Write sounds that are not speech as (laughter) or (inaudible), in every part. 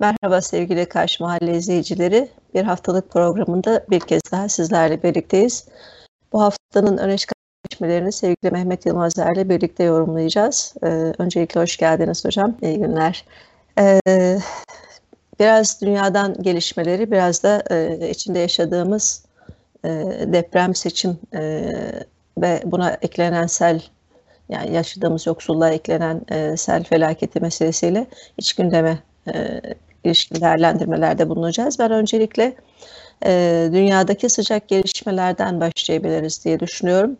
Merhaba sevgili Karşı Mahalle izleyicileri. Bir haftalık programında bir kez daha sizlerle birlikteyiz. Bu haftanın öne çıkan gelişmelerini sevgili Mehmet Yılmazer ile birlikte yorumlayacağız. Ee, öncelikle hoş geldiniz hocam. İyi günler. Ee, biraz dünyadan gelişmeleri, biraz da e, içinde yaşadığımız e, deprem, seçim e, ve buna eklenen sel, yani yaşadığımız yoksulluğa eklenen e, sel felaketi meselesiyle iç gündeme e, ilişkin değerlendirmelerde bulunacağız. Ben öncelikle e, dünyadaki sıcak gelişmelerden başlayabiliriz diye düşünüyorum.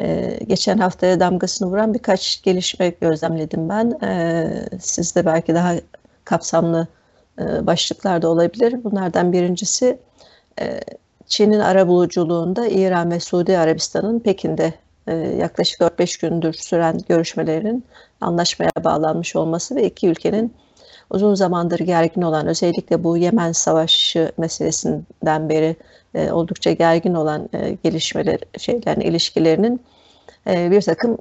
E, geçen haftaya damgasını vuran birkaç gelişme gözlemledim ben. E, siz de belki daha kapsamlı e, başlıklar da olabilir. Bunlardan birincisi e, Çin'in arabuluculuğunda İran ve Suudi Arabistan'ın Pekin'de e, yaklaşık 4-5 gündür süren görüşmelerinin anlaşmaya bağlanmış olması ve iki ülkenin uzun zamandır gergin olan özellikle bu Yemen Savaşı meselesinden beri e, oldukça gergin olan e, gelişmeler şeylerin ilişkilerinin e, bir takım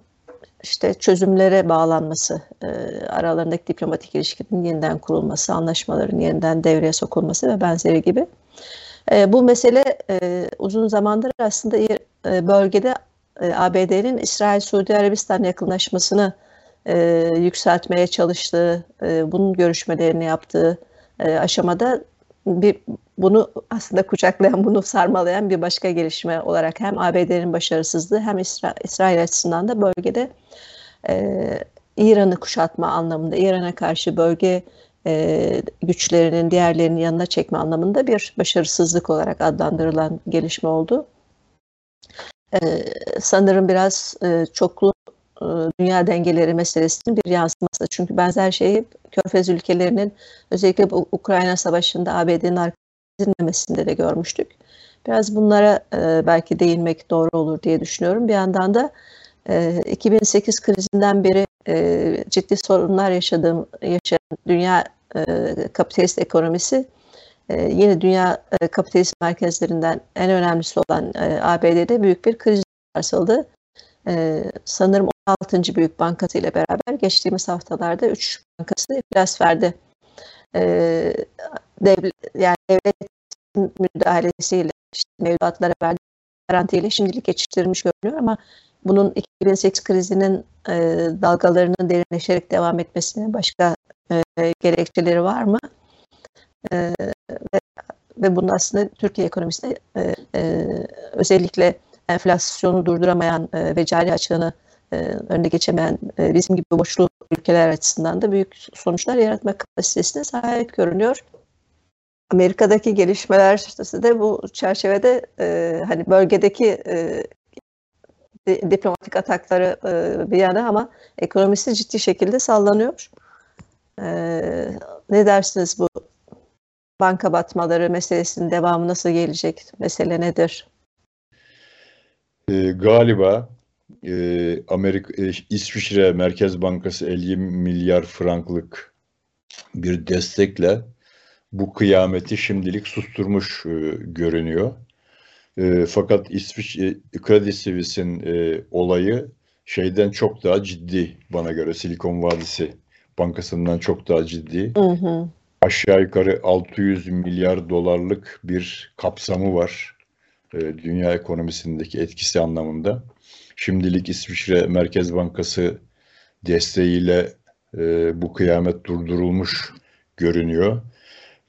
işte çözümlere bağlanması, e, aralarındaki diplomatik ilişkinin yeniden kurulması, anlaşmaların yeniden devreye sokulması ve benzeri gibi. E, bu mesele e, uzun zamandır aslında e, bölgede e, ABD'nin İsrail-Suudi Arabistan yakınlaşmasını e, yükseltmeye çalıştığı, e, bunun görüşmelerini yaptığı e, aşamada bir bunu aslında kucaklayan, bunu sarmalayan bir başka gelişme olarak hem ABD'nin başarısızlığı hem İsra İsrail açısından da bölgede e, İran'ı kuşatma anlamında, İran'a karşı bölge e, güçlerinin diğerlerinin yanına çekme anlamında bir başarısızlık olarak adlandırılan gelişme oldu. E, sanırım biraz e, çoklu e, dünya dengeleri meselesinin bir yansıması. Çünkü benzer şeyi Körfez ülkelerinin özellikle bu Ukrayna Savaşı'nda ABD'nin arkasında de görmüştük. Biraz bunlara e, belki değinmek doğru olur diye düşünüyorum. Bir yandan da e, 2008 krizinden beri e, ciddi sorunlar yaşadığım yaşayan dünya e, kapitalist ekonomisi e, yeni dünya e, kapitalist merkezlerinden en önemlisi olan e, ABD'de büyük bir kriz sarsıldı. E, sanırım 16. büyük bankası ile beraber geçtiğimiz haftalarda 3 bankası iflas verdi. E, devlet, yani devlet müdahalesiyle işte mevduatlara verdiği garantiyle şimdilik geçiştirilmiş görünüyor ama bunun 2008 krizinin e, dalgalarının derinleşerek devam etmesine başka e, gerekçeleri var mı? E, ve, ve bunun aslında Türkiye ekonomisinde e, e, özellikle enflasyonu durduramayan e, ve cari açığını e, önüne geçemeyen e, bizim gibi boşlu ülkeler açısından da büyük sonuçlar yaratma kapasitesine sahip görünüyor. Amerika'daki gelişmeler de bu çerçevede e, hani bölgedeki e, diplomatik atakları e, bir yana ama ekonomisi ciddi şekilde sallanıyor. E, ne dersiniz bu banka batmaları meselesinin devamı nasıl gelecek? Mesele nedir? E, galiba e, Amerika e, İsviçre Merkez Bankası 50 milyar franklık bir destekle bu kıyameti şimdilik susturmuş e, görünüyor. E, fakat İsviçre Credit Suisse'in e, olayı şeyden çok daha ciddi bana göre Silikon Vadisi Bankası'ndan çok daha ciddi. Hı hı. Aşağı yukarı 600 milyar dolarlık bir kapsamı var dünya ekonomisindeki etkisi anlamında. Şimdilik İsviçre Merkez Bankası desteğiyle e, bu kıyamet durdurulmuş görünüyor.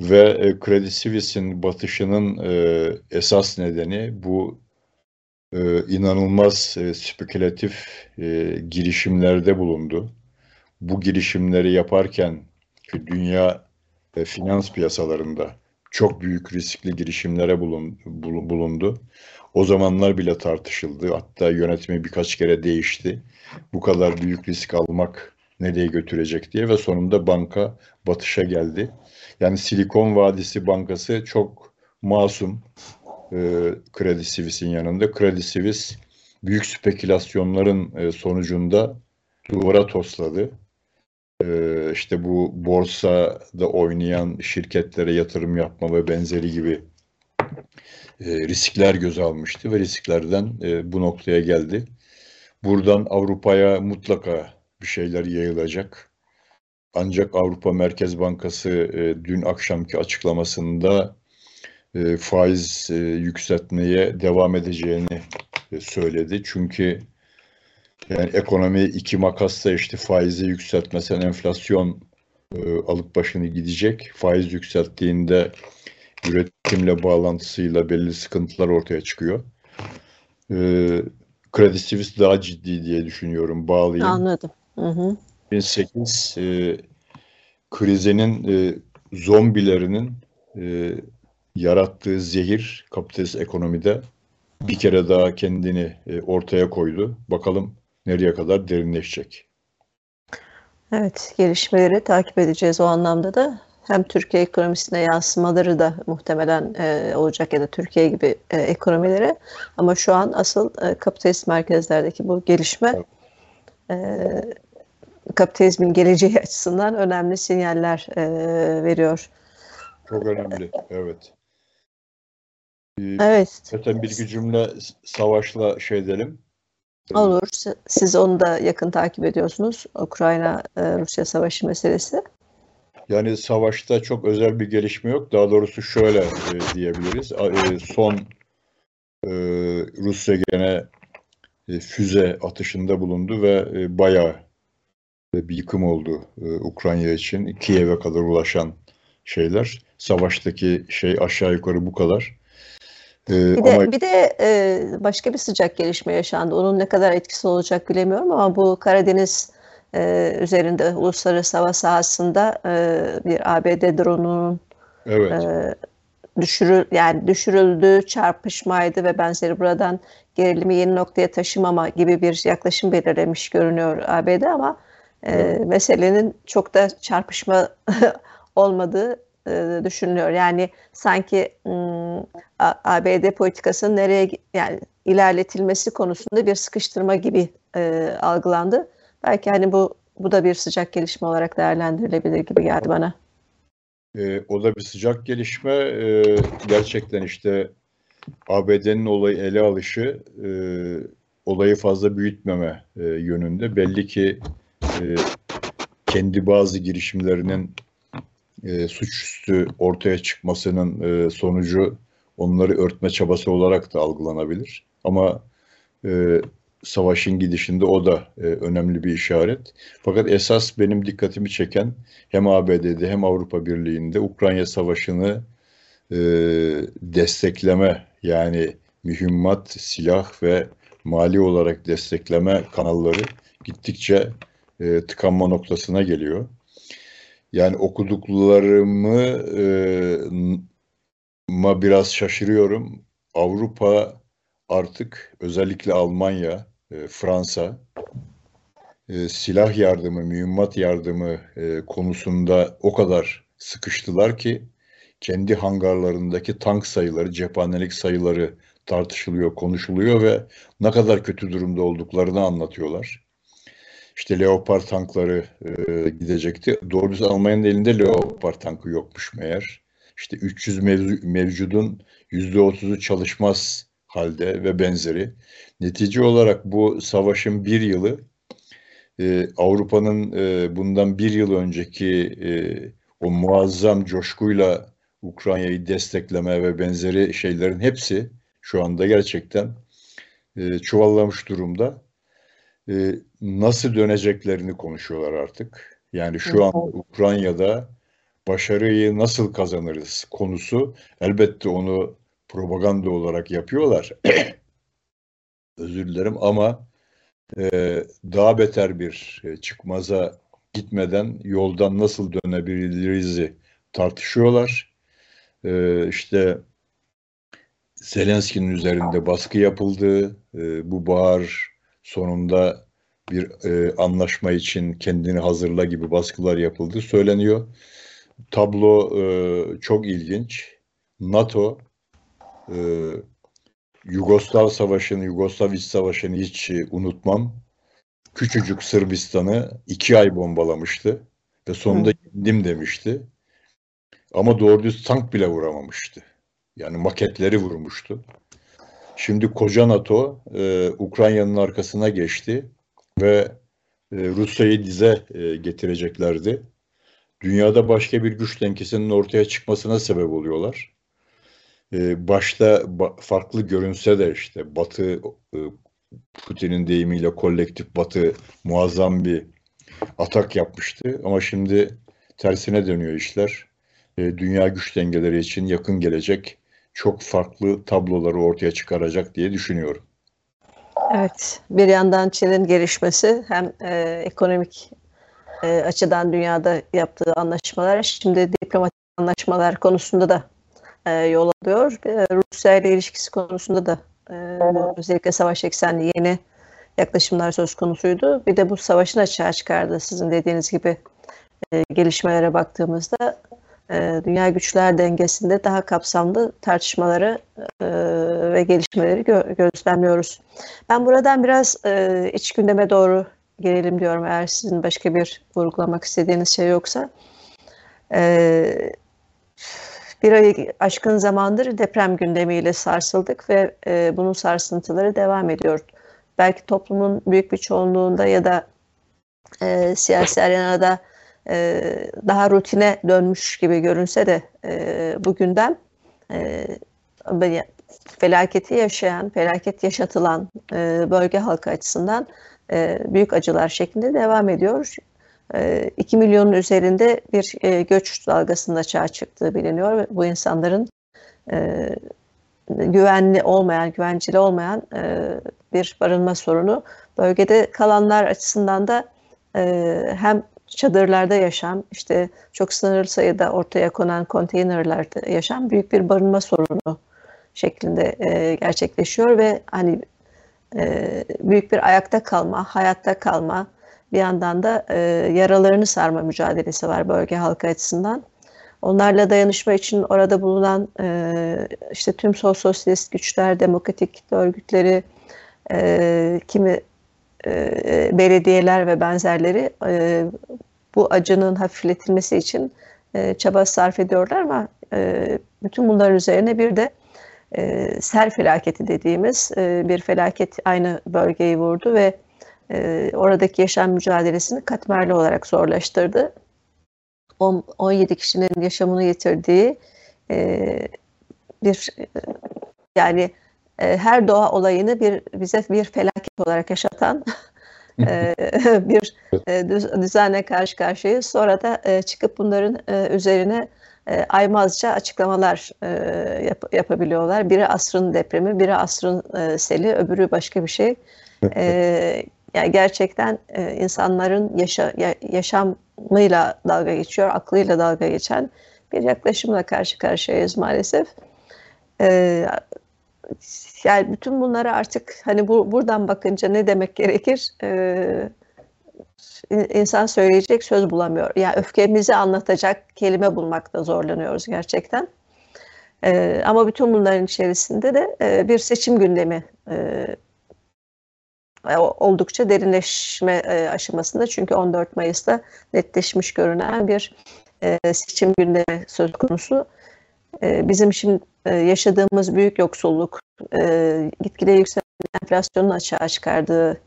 Ve e, Credit Suisse'in batışının e, esas nedeni bu e, inanılmaz e, spekülatif e, girişimlerde bulundu. Bu girişimleri yaparken dünya e, finans piyasalarında çok büyük riskli girişimlere bulun, bulundu. O zamanlar bile tartışıldı. Hatta yönetimi birkaç kere değişti. Bu kadar büyük risk almak nereye götürecek diye ve sonunda banka batışa geldi. Yani Silikon Vadisi Bankası çok masum e, Kredi Suisse'in yanında. Kredi Suisse büyük spekülasyonların e, sonucunda duvara tosladı. E, işte bu borsada oynayan şirketlere yatırım yapma ve benzeri gibi e, riskler göze almıştı ve risklerden e, bu noktaya geldi. Buradan Avrupa'ya mutlaka bir şeyler yayılacak. ancak Avrupa Merkez Bankası e, dün akşamki açıklamasında e, faiz e, yükseltmeye devam edeceğini e, söyledi. Çünkü yani ekonomi iki makasla işte faizi yükseltmesen enflasyon e, alıp başını gidecek. Faiz yükselttiğinde üretimle bağlantısıyla belli sıkıntılar ortaya çıkıyor. E, Credit Suisse daha ciddi diye düşünüyorum. Bağlayayım. Anladım. Hı hı. 2008 e, krizinin e, zombilerinin e, yarattığı zehir kapitalist ekonomide bir kere daha kendini e, ortaya koydu. Bakalım nereye kadar derinleşecek. Evet, gelişmeleri takip edeceğiz o anlamda da. Hem Türkiye ekonomisine yansımaları da muhtemelen e, olacak ya da Türkiye gibi e, ekonomilere. Ama şu an asıl e, kapitalist merkezlerdeki bu gelişme e, kapitalizmin geleceği (laughs) açısından önemli sinyaller e, veriyor. Çok önemli, evet. Evet. Zaten bir iki cümle savaşla şey edelim. Olur. Siz onu da yakın takip ediyorsunuz. Ukrayna-Rusya savaşı meselesi. Yani savaşta çok özel bir gelişme yok. Daha doğrusu şöyle e, diyebiliriz. E, son e, Rusya gene e, füze atışında bulundu ve e, bayağı bir yıkım oldu e, Ukrayna için. Kiev'e kadar ulaşan şeyler. Savaştaki şey aşağı yukarı bu kadar. Ee, bir de, ama... bir de e, başka bir sıcak gelişme yaşandı. Onun ne kadar etkisi olacak bilemiyorum ama bu Karadeniz e, üzerinde uluslararası hava sahasında e, bir ABD drone'unun evet. e, düşürül yani düşürüldüğü çarpışmaydı ve benzeri buradan gerilimi yeni noktaya taşımama gibi bir yaklaşım belirlemiş görünüyor ABD ama e, evet. meselenin çok da çarpışma (laughs) olmadığı e, düşünülüyor. Yani sanki ABD politikasının nereye yani ilerletilmesi konusunda bir sıkıştırma gibi e, algılandı. Belki hani bu bu da bir sıcak gelişme olarak değerlendirilebilir gibi geldi bana. E, o da bir sıcak gelişme. E, gerçekten işte ABD'nin olayı ele alışı e, olayı fazla büyütmeme e, yönünde. Belli ki e, kendi bazı girişimlerinin e, suçüstü ortaya çıkmasının e, sonucu onları örtme çabası olarak da algılanabilir. Ama e, savaşın gidişinde o da e, önemli bir işaret. Fakat esas benim dikkatimi çeken hem ABD'de hem Avrupa Birliği'nde Ukrayna Savaşı'nı e, destekleme yani mühimmat, silah ve mali olarak destekleme kanalları gittikçe e, tıkanma noktasına geliyor. Yani okuduklarımı e, ma biraz şaşırıyorum. Avrupa artık özellikle Almanya, e, Fransa e, silah yardımı, mühimmat yardımı e, konusunda o kadar sıkıştılar ki kendi hangarlarındaki tank sayıları, cephanelik sayıları tartışılıyor, konuşuluyor ve ne kadar kötü durumda olduklarını anlatıyorlar. İşte Leopard tankları e, gidecekti. Doğrusu Almanya'nın elinde Leopard tankı yokmuş meğer. İşte 300 mev mevcudun %30'u çalışmaz halde ve benzeri. Netice olarak bu savaşın bir yılı e, Avrupa'nın e, bundan bir yıl önceki e, o muazzam coşkuyla Ukrayna'yı destekleme ve benzeri şeylerin hepsi şu anda gerçekten e, çuvallamış durumda. E, nasıl döneceklerini konuşuyorlar artık. Yani şu an Ukrayna'da başarıyı nasıl kazanırız konusu elbette onu propaganda olarak yapıyorlar. (clears throat) Özür dilerim ama e, daha beter bir e, çıkmaza gitmeden yoldan nasıl dönebiliriz tartışıyorlar. E, işte Zelenski'nin üzerinde baskı yapıldı. E, bu bahar sonunda bir e, anlaşma için kendini hazırla gibi baskılar yapıldı söyleniyor. Tablo e, çok ilginç. NATO e, Yugoslav Savaşı'nı, Yugoslav İç Savaşı'nı hiç e, unutmam. Küçücük Sırbistan'ı iki ay bombalamıştı ve sonunda yendim demişti. Ama doğru düz tank bile vuramamıştı. Yani maketleri vurmuştu. Şimdi koca NATO e, Ukrayna'nın arkasına geçti ve e, Rusya'yı dize e, getireceklerdi. dünyada başka bir güç dengesinin ortaya çıkmasına sebep oluyorlar. Ee, başta farklı görünse de işte Batı e, Putin'in deyimiyle kolektif Batı muazzam bir atak yapmıştı ama şimdi tersine dönüyor işler. Ee, dünya güç dengeleri için yakın gelecek çok farklı tabloları ortaya çıkaracak diye düşünüyorum. Evet, bir yandan Çin'in gelişmesi hem e, ekonomik e, açıdan dünyada yaptığı anlaşmalar, şimdi diplomatik anlaşmalar konusunda da e, yol alıyor. E, Rusya ile ilişkisi konusunda da e, özellikle savaş eksenli yeni yaklaşımlar söz konusuydu. Bir de bu savaşın açığa çıkardı sizin dediğiniz gibi e, gelişmelere baktığımızda e, dünya güçler dengesinde daha kapsamlı tartışmaları e, ve gelişmeleri gö- gözlemliyoruz. Ben buradan biraz e, iç gündeme doğru gelelim diyorum eğer sizin başka bir vurgulamak istediğiniz şey yoksa. Bir ay aşkın zamandır deprem gündemiyle sarsıldık ve bunun sarsıntıları devam ediyor. Belki toplumun büyük bir çoğunluğunda ya da e, siyasi arenada e, daha rutine dönmüş gibi görünse de e, bu e, felaketi yaşayan, felaket yaşatılan e, bölge halkı açısından e, büyük acılar şeklinde devam ediyor. E, 2 milyonun üzerinde bir e, göç dalgasında çağ çıktığı biliniyor. Bu insanların e, güvenli olmayan, güvenceli olmayan e, bir barınma sorunu. Bölgede kalanlar açısından da e, hem çadırlarda yaşam, işte çok sınırlı sayıda ortaya konan konteynerlerde yaşam büyük bir barınma sorunu şeklinde e, gerçekleşiyor ve hani e, büyük bir ayakta kalma, hayatta kalma, bir yandan da e, yaralarını sarma mücadelesi var bölge halkı açısından. Onlarla dayanışma için orada bulunan e, işte tüm sosyalist güçler, demokratik örgütleri, e, kimi e, belediyeler ve benzerleri e, bu acının hafifletilmesi için e, çaba sarf ediyorlar ama e, bütün bunların üzerine bir de e, sel felaketi dediğimiz e, bir felaket aynı bölgeyi vurdu ve e, oradaki yaşam mücadelesini katmerli olarak zorlaştırdı. 10, 17 kişinin yaşamını yitirdiği e, bir e, yani e, her doğa olayını bir bize bir felaket olarak yaşatan e, (laughs) bir e, düzenle karşı karşıyayız. Sonra da çıkıp bunların üzerine aymazca açıklamalar yap, yapabiliyorlar. Biri asrın depremi, biri asrın seli, öbürü başka bir şey. yani gerçekten insanların yaşa, yaşamıyla dalga geçiyor, aklıyla dalga geçen bir yaklaşımla karşı karşıyayız maalesef yani bütün bunları artık hani bu, buradan bakınca ne demek gerekir? Ee, insan söyleyecek söz bulamıyor. Yani öfkemizi anlatacak kelime bulmakta zorlanıyoruz gerçekten. Ee, ama bütün bunların içerisinde de e, bir seçim gündemi e, oldukça derinleşme e, aşamasında. Çünkü 14 Mayıs'ta netleşmiş görünen bir e, seçim gündemi söz konusu. E, bizim şimdi e, yaşadığımız büyük yoksulluk, e, gitgide yükselen enflasyonun açığa çıkardığı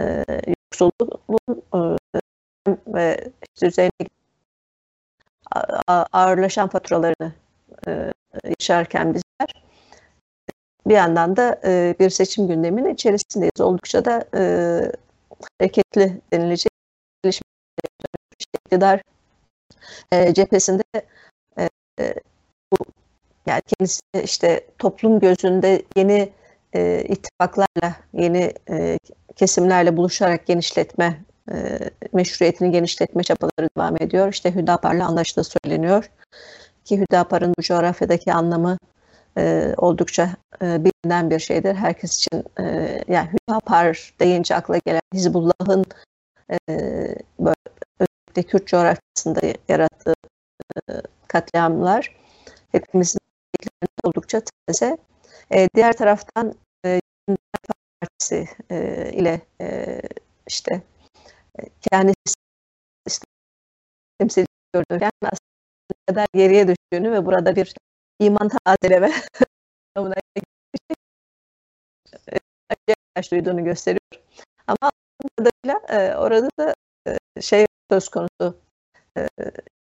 e, yoksulluğun ve işte ağırlaşan faturalarını yaşarken bizler bir yandan da bir seçim gündeminin içerisindeyiz. Oldukça da hareketli denilecek iktidar e, cephesinde yani kendisi işte toplum gözünde yeni e, ittifaklarla, yeni e, kesimlerle buluşarak genişletme, e, meşruiyetini genişletme çabaları devam ediyor. İşte Hüdapar'la anlaştığı söyleniyor. Ki Hüdapar'ın bu coğrafyadaki anlamı e, oldukça e, bilinen bir şeydir. Herkes için e, yani Hüdapar deyince akla gelen Hizbullah'ın e, böyle, Kürt coğrafyasında yarattığı e, katliamlar hepimizin oldukça taze. E, diğer taraftan e, Partisi e, ile e, işte e, kendisi temsil gördüğü aslında kadar geriye düştüğünü ve burada bir iman tazeleme (laughs) ihtiyaç duyduğunu gösteriyor. Ama e, orada da e, şey söz konusu e,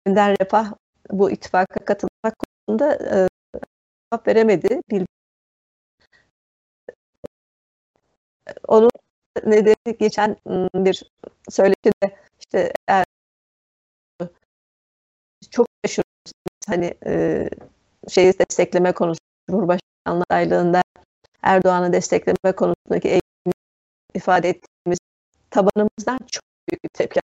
yeniden refah bu ittifaka katılmak konusunda e, cevap veremedi. Bil onun nedeni geçen bir söyleşide işte çok şaşırıyoruz hani şeyi destekleme konusu Cumhurbaşkanlığı adaylığında Erdoğan'ı destekleme konusundaki eğilimi ifade ettiğimiz tabanımızdan çok büyük bir tepki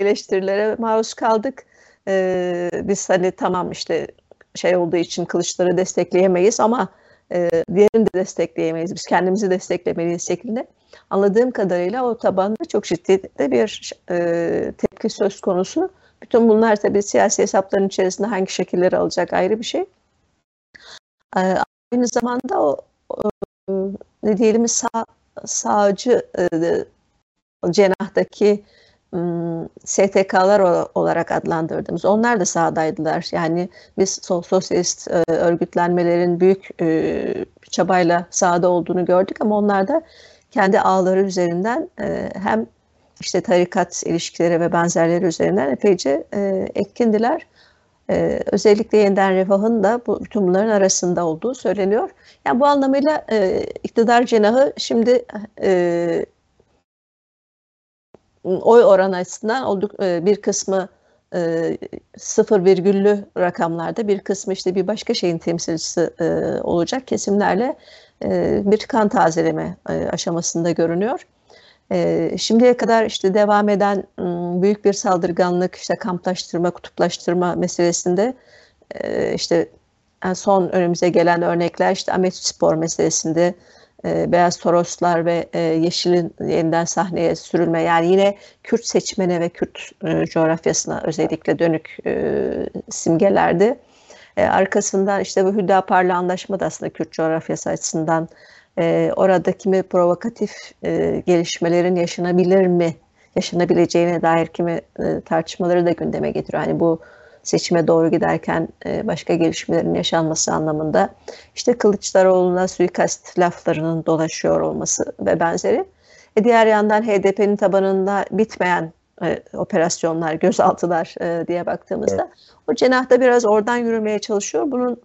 eleştirilere maruz kaldık. Ee, biz hani tamam işte şey olduğu için kılıçları destekleyemeyiz ama e, diğerini de destekleyemeyiz. Biz kendimizi desteklemeliyiz şeklinde. Anladığım kadarıyla o tabanda çok ciddi de bir e, tepki söz konusu. Bütün bunlar tabii siyasi hesapların içerisinde hangi şekilleri alacak ayrı bir şey. E, aynı zamanda o, o ne diyelim sağ, sağcı e, cenahtaki STK'lar olarak adlandırdığımız onlar da sahadaydılar. Yani biz sosyalist örgütlenmelerin büyük çabayla sahada olduğunu gördük ama onlar da kendi ağları üzerinden hem işte tarikat ilişkileri ve benzerleri üzerinden epeyce etkindiler. özellikle yeniden refahın da bu, bütün bunların arasında olduğu söyleniyor. Yani bu anlamıyla iktidar cenahı şimdi oy oranı açısından olduk e, bir kısmı e, sıfır virgüllü rakamlarda bir kısmı işte bir başka şeyin temsilcisi e, olacak kesimlerle bir kan tazeleme aşamasında görünüyor. Şimdiye kadar işte devam eden büyük bir saldırganlık, işte kamplaştırma, kutuplaştırma meselesinde işte son önümüze gelen örnekler işte Ahmet Spor meselesinde e, Beyaz Toroslar ve e, Yeşil'in yeniden sahneye sürülme yani yine Kürt seçmene ve Kürt e, coğrafyasına özellikle dönük simgelerdi. Arkasından işte bu Hüdapar'la anlaşma da aslında Kürt coğrafyası açısından e, orada kimi provokatif gelişmelerin yaşanabilir mi, yaşanabileceğine dair kimi tartışmaları da gündeme getiriyor. Hani bu seçime doğru giderken e, başka gelişmelerin yaşanması anlamında işte Kılıçdaroğlu'na suikast laflarının dolaşıyor olması ve benzeri. E diğer yandan HDP'nin tabanında bitmeyen e, operasyonlar, gözaltılar e, diye baktığımızda evet. o cenahta biraz oradan yürümeye çalışıyor. Bunun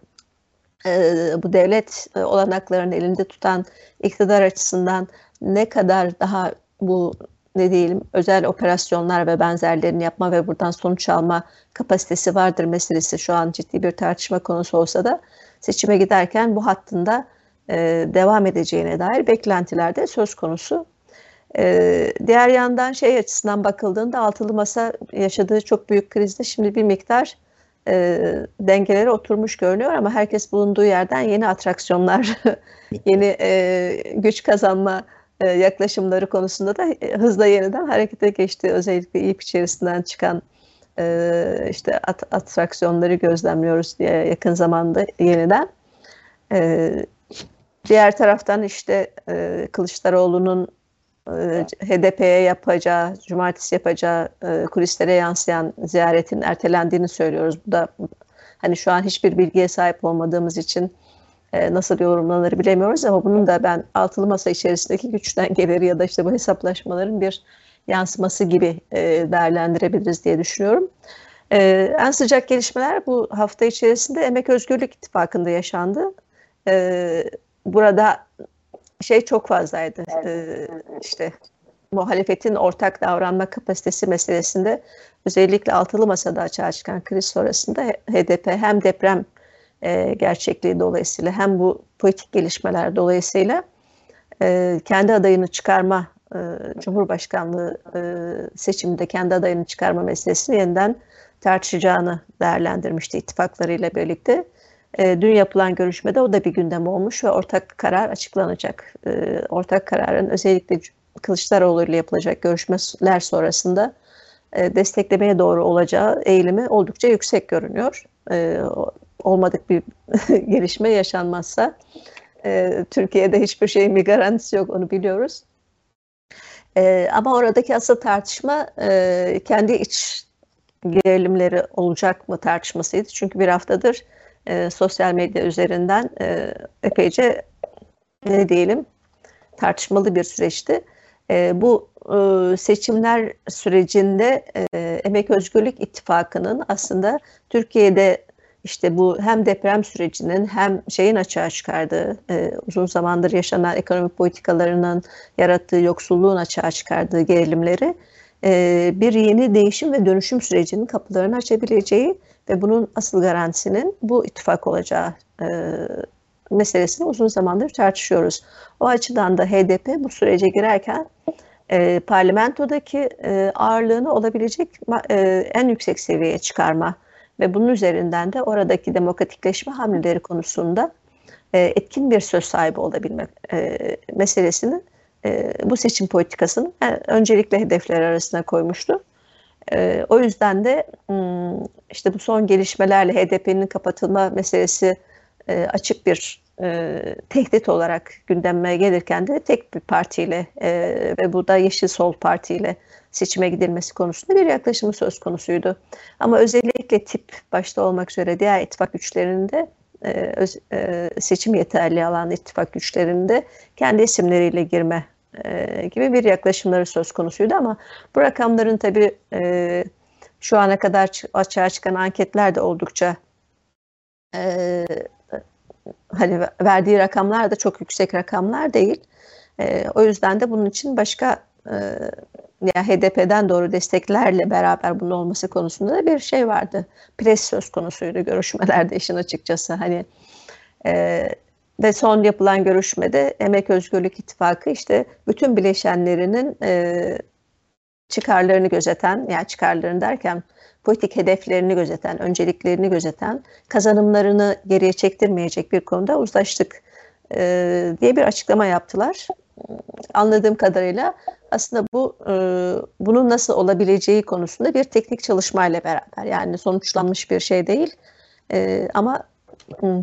e, bu devlet e, olanaklarını elinde tutan iktidar açısından ne kadar daha bu ne diyelim özel operasyonlar ve benzerlerini yapma ve buradan sonuç alma kapasitesi vardır meselesi şu an ciddi bir tartışma konusu olsa da seçime giderken bu hattında e, devam edeceğine dair beklentiler de söz konusu. E, diğer yandan şey açısından bakıldığında altılı masa yaşadığı çok büyük krizde şimdi bir miktar e, dengeleri oturmuş görünüyor ama herkes bulunduğu yerden yeni atraksiyonlar, (laughs) yeni e, güç kazanma yaklaşımları konusunda da e, hızla yeniden harekete geçti. Özellikle İYİP içerisinden çıkan e, işte at, atraksiyonları gözlemliyoruz diye yakın zamanda yeniden. Diğer taraftan işte Kılıçdaroğlu'nun HDP'ye yapacağı, cumartesi yapacağı kulislere yansıyan ziyaretin ertelendiğini söylüyoruz. Bu da hani şu an hiçbir bilgiye sahip olmadığımız için e, nasıl yorumlanır bilemiyoruz ama bunun da ben altılı masa içerisindeki güç dengeleri ya da işte bu hesaplaşmaların bir yansıması gibi e, değerlendirebiliriz diye düşünüyorum. E, en sıcak gelişmeler bu hafta içerisinde Emek Özgürlük İttifakı'nda yaşandı. Burada şey çok fazlaydı. İşte muhalefetin ortak davranma kapasitesi meselesinde özellikle altılı masada açığa çıkan kriz sonrasında HDP hem deprem e, gerçekliği dolayısıyla hem bu politik gelişmeler dolayısıyla e, kendi adayını çıkarma e, Cumhurbaşkanlığı seçiminde kendi adayını çıkarma meselesini yeniden tartışacağını değerlendirmişti ittifaklarıyla birlikte. Dün yapılan görüşmede o da bir gündem olmuş ve ortak karar açıklanacak. Ortak kararın özellikle Kılıçdaroğlu ile yapılacak görüşmeler sonrasında desteklemeye doğru olacağı eğilimi oldukça yüksek görünüyor. Olmadık bir (laughs) gelişme yaşanmazsa e, Türkiye'de hiçbir şeyin bir garantisi yok onu biliyoruz. E, ama oradaki asıl tartışma e, kendi iç gerilimleri olacak mı tartışmasıydı. Çünkü bir haftadır e, sosyal medya üzerinden e, epeyce ne diyelim tartışmalı bir süreçti. E, bu e, seçimler sürecinde e, Emek Özgürlük İttifakı'nın aslında Türkiye'de işte bu hem deprem sürecinin hem şeyin açığa çıkardığı, e, uzun zamandır yaşanan ekonomik politikalarının yarattığı yoksulluğun açığa çıkardığı gerilimleri e, bir yeni değişim ve dönüşüm sürecinin kapılarını açabileceği ve bunun asıl garantisinin bu ittifak olacağı e, meselesini uzun zamandır tartışıyoruz. O açıdan da HDP bu sürece girerken e, parlamentodaki e, ağırlığını olabilecek e, en yüksek seviyeye çıkarma ve bunun üzerinden de oradaki demokratikleşme hamleleri konusunda e, etkin bir söz sahibi olabilmek e, meselesini e, bu seçim politikasının yani öncelikle hedefler arasına koymuştu. E, o yüzden de hmm, işte bu son gelişmelerle HDP'nin kapatılma meselesi e, açık bir e, tehdit olarak gündeme gelirken de tek bir partiyle e, ve bu da Yeşil Sol Parti ile seçime gidilmesi konusunda bir yaklaşımı söz konusuydu. Ama özellikle tip başta olmak üzere diğer ittifak güçlerinde e, e, seçim yeterli alan ittifak güçlerinde kendi isimleriyle girme e, gibi bir yaklaşımları söz konusuydu ama bu rakamların tabii e, şu ana kadar açığa çıkan anketler de oldukça hani verdiği rakamlar da çok yüksek rakamlar değil. O yüzden de bunun için başka e, ya HDP'den doğru desteklerle beraber bunun olması konusunda da bir şey vardı. Pres söz konusuydu görüşmelerde işin açıkçası. Hani e, ve son yapılan görüşmede Emek Özgürlük İttifakı işte bütün bileşenlerinin e, çıkarlarını gözeten, yani çıkarlarını derken politik hedeflerini gözeten, önceliklerini gözeten, kazanımlarını geriye çektirmeyecek bir konuda uzlaştık e, diye bir açıklama yaptılar. Anladığım kadarıyla aslında bu e, bunun nasıl olabileceği konusunda bir teknik çalışmayla beraber yani sonuçlanmış bir şey değil e, ama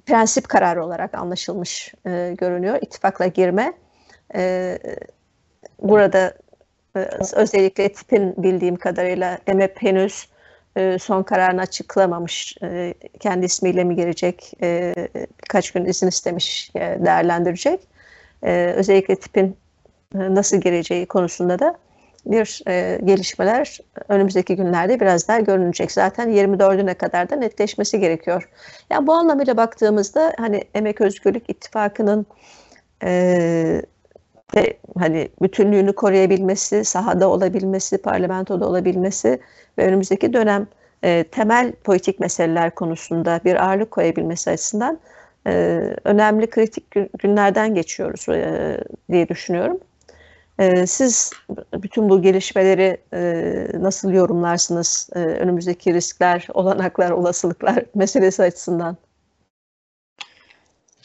prensip kararı olarak anlaşılmış e, görünüyor. İttifakla girme e, burada e, özellikle tipin bildiğim kadarıyla EMEP henüz e, son kararını açıklamamış. E, kendi ismiyle mi girecek? E, birkaç gün izin istemiş, e, değerlendirecek. E, özellikle tipin e, nasıl gireceği konusunda da bir e, gelişmeler önümüzdeki günlerde biraz daha görünecek. Zaten 24'üne kadar da netleşmesi gerekiyor. Yani bu anlamıyla baktığımızda hani Emek Özgürlük İttifakı'nın e, ve hani bütünlüğünü koruyabilmesi, sahada olabilmesi, parlamentoda olabilmesi ve önümüzdeki dönem e, temel politik meseleler konusunda bir ağırlık koyabilmesi açısından e, önemli kritik günlerden geçiyoruz e, diye düşünüyorum. E, siz bütün bu gelişmeleri e, nasıl yorumlarsınız? E, önümüzdeki riskler, (laughs) olanaklar, olasılıklar meselesi açısından.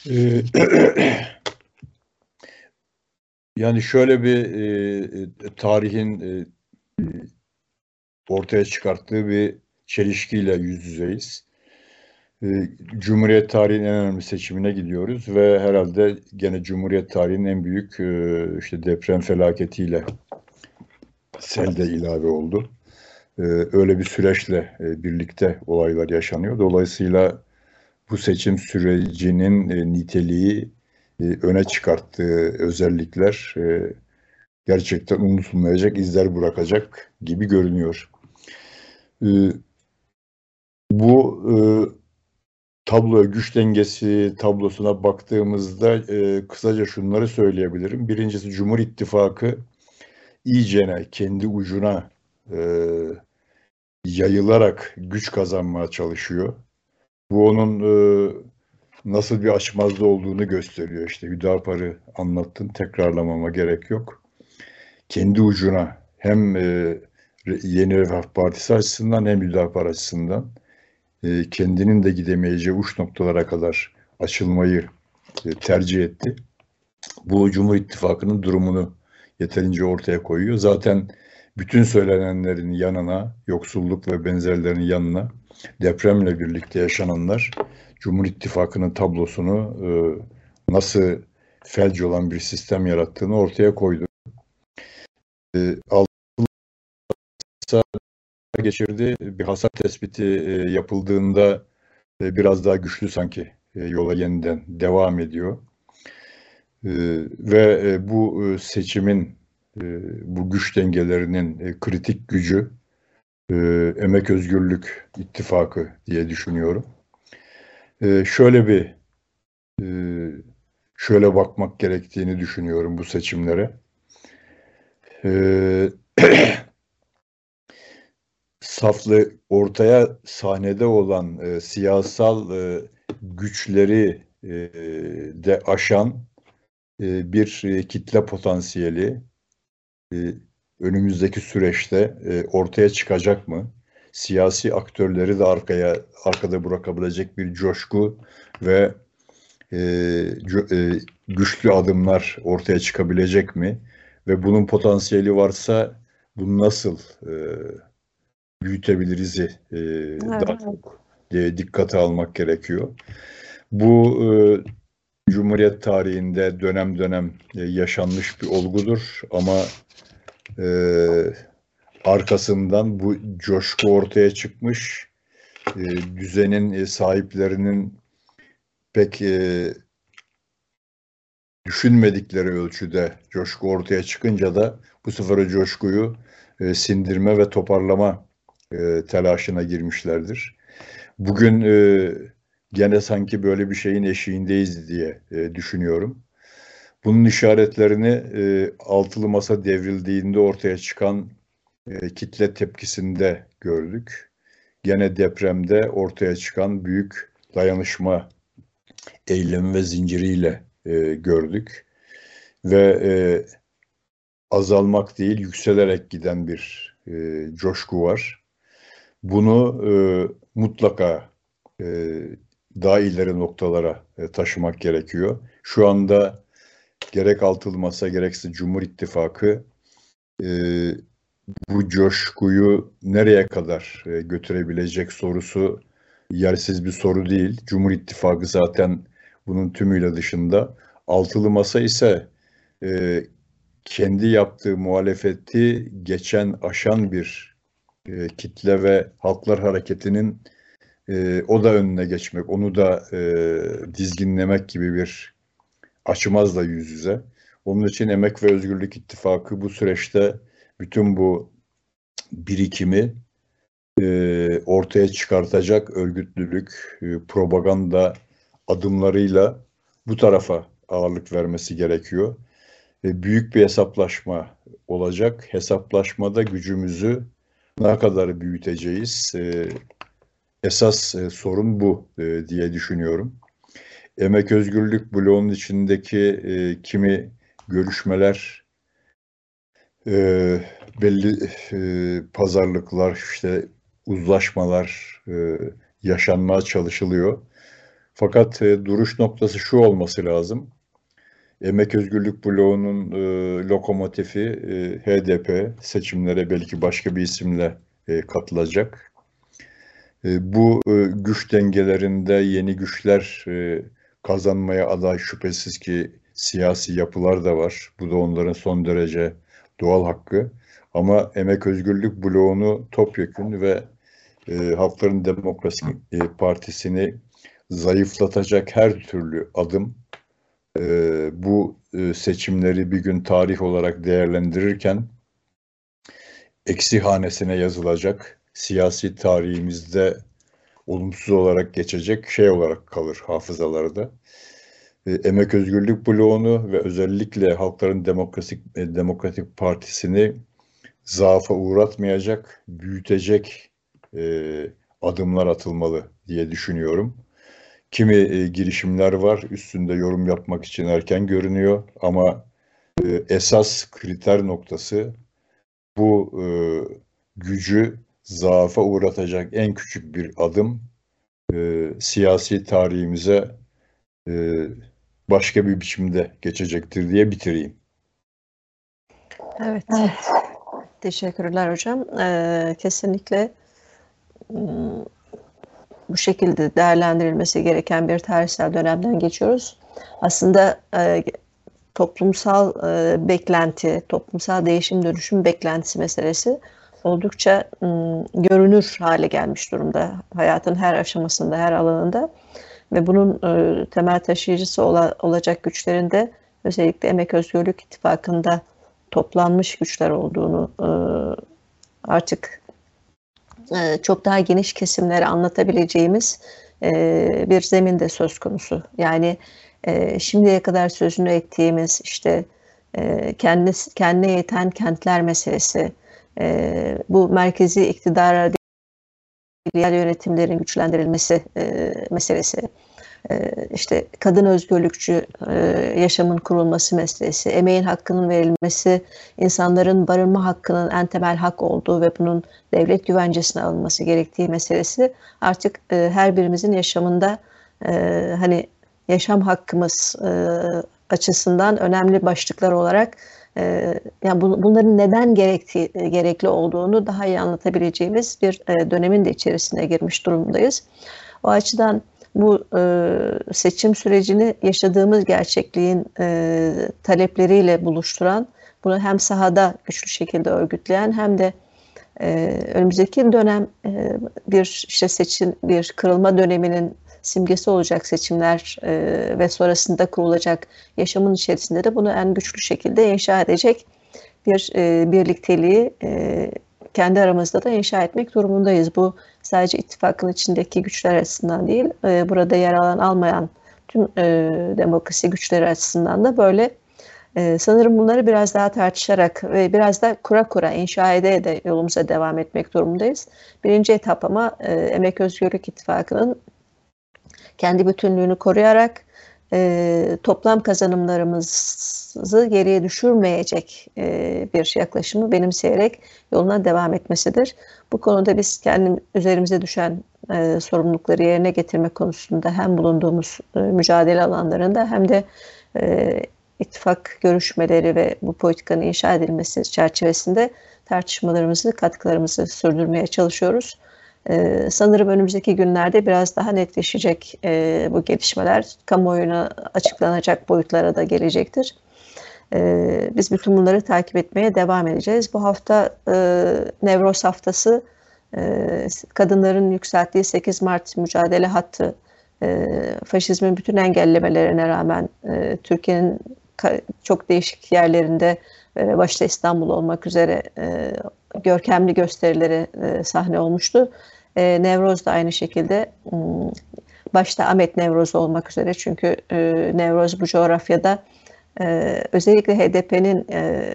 (clears throat) Yani şöyle bir e, tarihin ortaya çıkarttığı bir çelişkiyle yüz yüzeyiz. E, Cumhuriyet tarihinin en önemli seçimine gidiyoruz ve herhalde gene Cumhuriyet tarihinin en büyük e, işte deprem felaketiyle sel de ilave oldu. E, öyle bir süreçle e, birlikte olaylar yaşanıyor. Dolayısıyla bu seçim sürecinin e, niteliği öne çıkarttığı özellikler gerçekten unutulmayacak izler bırakacak gibi görünüyor. E, bu tablo güç dengesi tablosuna baktığımızda kısaca şunları söyleyebilirim. Birincisi Cumhur İttifakı iyicene kendi ucuna yayılarak güç kazanmaya çalışıyor. Bu onun nasıl bir açmazda olduğunu gösteriyor. İşte Hüdapar'ı anlattın, tekrarlamama gerek yok. Kendi ucuna hem e, Yeni Refah Partisi açısından hem Hüdapar açısından e, kendinin de gidemeyeceği uç noktalara kadar açılmayı e, tercih etti. Bu Cumhur İttifakı'nın durumunu yeterince ortaya koyuyor. Zaten bütün söylenenlerin yanına, yoksulluk ve benzerlerinin yanına depremle birlikte yaşananlar Cumhur İttifakı'nın tablosunu e, nasıl felç olan bir sistem yarattığını ortaya koydu. E, geçirdi. Bir hasar tespiti e, yapıldığında e, biraz daha güçlü sanki e, yola yeniden devam ediyor. Ve bu seçimin bu güç dengelerinin kritik gücü Emek Özgürlük İttifakı diye düşünüyorum. Şöyle bir şöyle bakmak gerektiğini düşünüyorum bu seçimlere. (clears throat) Saflı ortaya sahnede olan e, siyasal e, güçleri e, de aşan e, bir e, kitle potansiyeli e, önümüzdeki süreçte e, ortaya çıkacak mı? Siyasi aktörleri de arkaya arkada bırakabilecek bir coşku ve e, e, güçlü adımlar ortaya çıkabilecek mi? Ve bunun potansiyeli varsa bunu nasıl e, büyütebiliriz e, evet. daha çok e, dikkate almak gerekiyor. Bu e, Cumhuriyet tarihinde dönem dönem e, yaşanmış bir olgudur ama e, arkasından bu coşku ortaya çıkmış, e, düzenin e, sahiplerinin pek e, düşünmedikleri ölçüde coşku ortaya çıkınca da bu sefer o coşkuyu e, sindirme ve toparlama e, telaşına girmişlerdir. Bugün e, gene sanki böyle bir şeyin eşiğindeyiz diye e, düşünüyorum. Bunun işaretlerini e, altılı masa devrildiğinde ortaya çıkan e, kitle tepkisinde gördük. Gene depremde ortaya çıkan büyük dayanışma eylemi ve zinciriyle e, gördük. Ve e, azalmak değil yükselerek giden bir e, coşku var. Bunu e, mutlaka e, daha ileri noktalara e, taşımak gerekiyor. Şu anda gerek altılı masa gerekse Cumhur İttifakı e, bu coşkuyu nereye kadar e, götürebilecek sorusu yersiz bir soru değil. Cumhur İttifakı zaten bunun tümüyle dışında. Altılı masa ise e, kendi yaptığı muhalefeti geçen aşan bir e, kitle ve halklar hareketinin e, o da önüne geçmek, onu da e, dizginlemek gibi bir açmazla yüz yüze. Onun için Emek ve Özgürlük İttifakı bu süreçte bütün bu birikimi e, ortaya çıkartacak örgütlülük, e, propaganda adımlarıyla bu tarafa ağırlık vermesi gerekiyor. E, büyük bir hesaplaşma olacak. Hesaplaşmada gücümüzü ne kadar büyüteceğiz? E, esas e, sorun bu e, diye düşünüyorum. Emek Özgürlük bloğunun içindeki e, kimi görüşmeler belli pazarlıklar işte uzlaşmalar e, yaşanmaya çalışılıyor. Fakat duruş noktası şu olması lazım. Emek Özgürlük Bloğu'nun e, lokomotifi e, HDP seçimlere belki başka bir isimle e, katılacak. E, bu e, güç dengelerinde yeni güçler e, kazanmaya aday şüphesiz ki siyasi yapılar da var. Bu da onların son derece doğal hakkı. Ama Emek Özgürlük Bloğu'nu topyekün ve e, Halkların Demokrasi e, Partisi'ni zayıflatacak her türlü adım e, bu e, seçimleri bir gün tarih olarak değerlendirirken eksi hanesine yazılacak siyasi tarihimizde olumsuz olarak geçecek şey olarak kalır hafızalarda. E, Emek Özgürlük bloğunu ve özellikle Halkların Demokratik, e, Demokratik Partisi'ni zaafa uğratmayacak, büyütecek e, adımlar atılmalı diye düşünüyorum. Kimi e, girişimler var üstünde yorum yapmak için erken görünüyor ama e, esas kriter noktası bu e, gücü zaafa uğratacak en küçük bir adım e, siyasi tarihimize e, başka bir biçimde geçecektir diye bitireyim. Evet. evet. Teşekkürler hocam. Ee, kesinlikle bu şekilde değerlendirilmesi gereken bir tarihsel dönemden geçiyoruz. Aslında e, toplumsal e, beklenti, toplumsal değişim dönüşüm beklentisi meselesi oldukça görünür hale gelmiş durumda hayatın her aşamasında, her alanında ve bunun e, temel taşıyıcısı ola, olacak güçlerin de özellikle Emek Özgürlük İttifakı'nda toplanmış güçler olduğunu artık e, çok daha geniş kesimlere anlatabileceğimiz e, bir zemin de söz konusu. Yani e, şimdiye kadar sözünü ettiğimiz işte e, kendi, kendine yeten kentler meselesi, e, bu merkezi iktidara diğer yönetimlerin güçlendirilmesi e, meselesi, işte kadın özgürlükçü e, yaşamın kurulması meselesi, emeğin hakkının verilmesi, insanların barınma hakkının en temel hak olduğu ve bunun devlet güvencesine alınması gerektiği meselesi artık e, her birimizin yaşamında e, hani yaşam hakkımız açısından önemli başlıklar olarak yani bunların neden gerektiği, gerekli olduğunu daha iyi anlatabileceğimiz bir dönemin de içerisine girmiş durumdayız. O açıdan bu e, seçim sürecini yaşadığımız gerçekliğin e, talepleriyle buluşturan, bunu hem sahada güçlü şekilde örgütleyen hem de e, önümüzdeki dönem e, bir işte seçim bir kırılma döneminin simgesi olacak seçimler e, ve sonrasında kurulacak yaşamın içerisinde de bunu en güçlü şekilde inşa edecek bir e, birlikteliği e, kendi aramızda da inşa etmek durumundayız. Bu sadece ittifakın içindeki güçler açısından değil, e, burada yer alan almayan tüm e, demokrasi güçleri açısından da böyle. E, sanırım bunları biraz daha tartışarak ve biraz da kura kura inşa ede de yolumuza devam etmek durumundayız. Birinci etap ama e, Emek Özgürlük İttifakı'nın kendi bütünlüğünü koruyarak e, toplam kazanımlarımızı geriye düşürmeyecek e, bir yaklaşımı benimseyerek yoluna devam etmesidir. Bu konuda biz kendi üzerimize düşen e, sorumlulukları yerine getirme konusunda hem bulunduğumuz e, mücadele alanlarında hem de e, ittifak görüşmeleri ve bu politikanın inşa edilmesi çerçevesinde tartışmalarımızı, katkılarımızı sürdürmeye çalışıyoruz. Ee, sanırım önümüzdeki günlerde biraz daha netleşecek e, bu gelişmeler. Kamuoyuna açıklanacak boyutlara da gelecektir. Ee, biz bütün bunları takip etmeye devam edeceğiz. Bu hafta e, Nevroz haftası e, kadınların yükselttiği 8 Mart mücadele hattı e, faşizmin bütün engellemelerine rağmen e, Türkiye'nin çok değişik yerlerinde e, başta İstanbul olmak üzere e, görkemli gösterileri e, sahne olmuştu. E, Nevroz da aynı şekilde başta Ahmet Nevroz olmak üzere çünkü e, Nevroz bu coğrafyada e, özellikle HDP'nin e,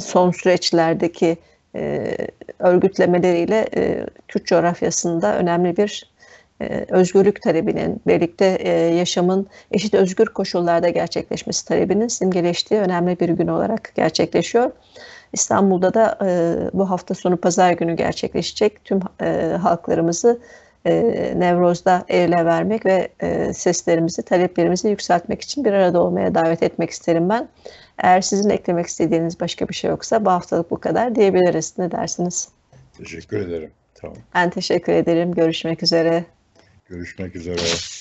son süreçlerdeki e, örgütlemeleriyle e, Kürt coğrafyasında önemli bir e, özgürlük talebinin, birlikte e, yaşamın eşit özgür koşullarda gerçekleşmesi talebinin simgeleştiği önemli bir gün olarak gerçekleşiyor. İstanbul'da da e, bu hafta sonu pazar günü gerçekleşecek tüm e, halklarımızı e, Nevroz'da ele vermek ve e, seslerimizi, taleplerimizi yükseltmek için bir arada olmaya davet etmek isterim ben. Eğer sizin eklemek istediğiniz başka bir şey yoksa bu haftalık bu kadar diyebiliriz. Ne dersiniz? Teşekkür ederim. Tamam. Ben teşekkür ederim. Görüşmek üzere. Görüşmek üzere.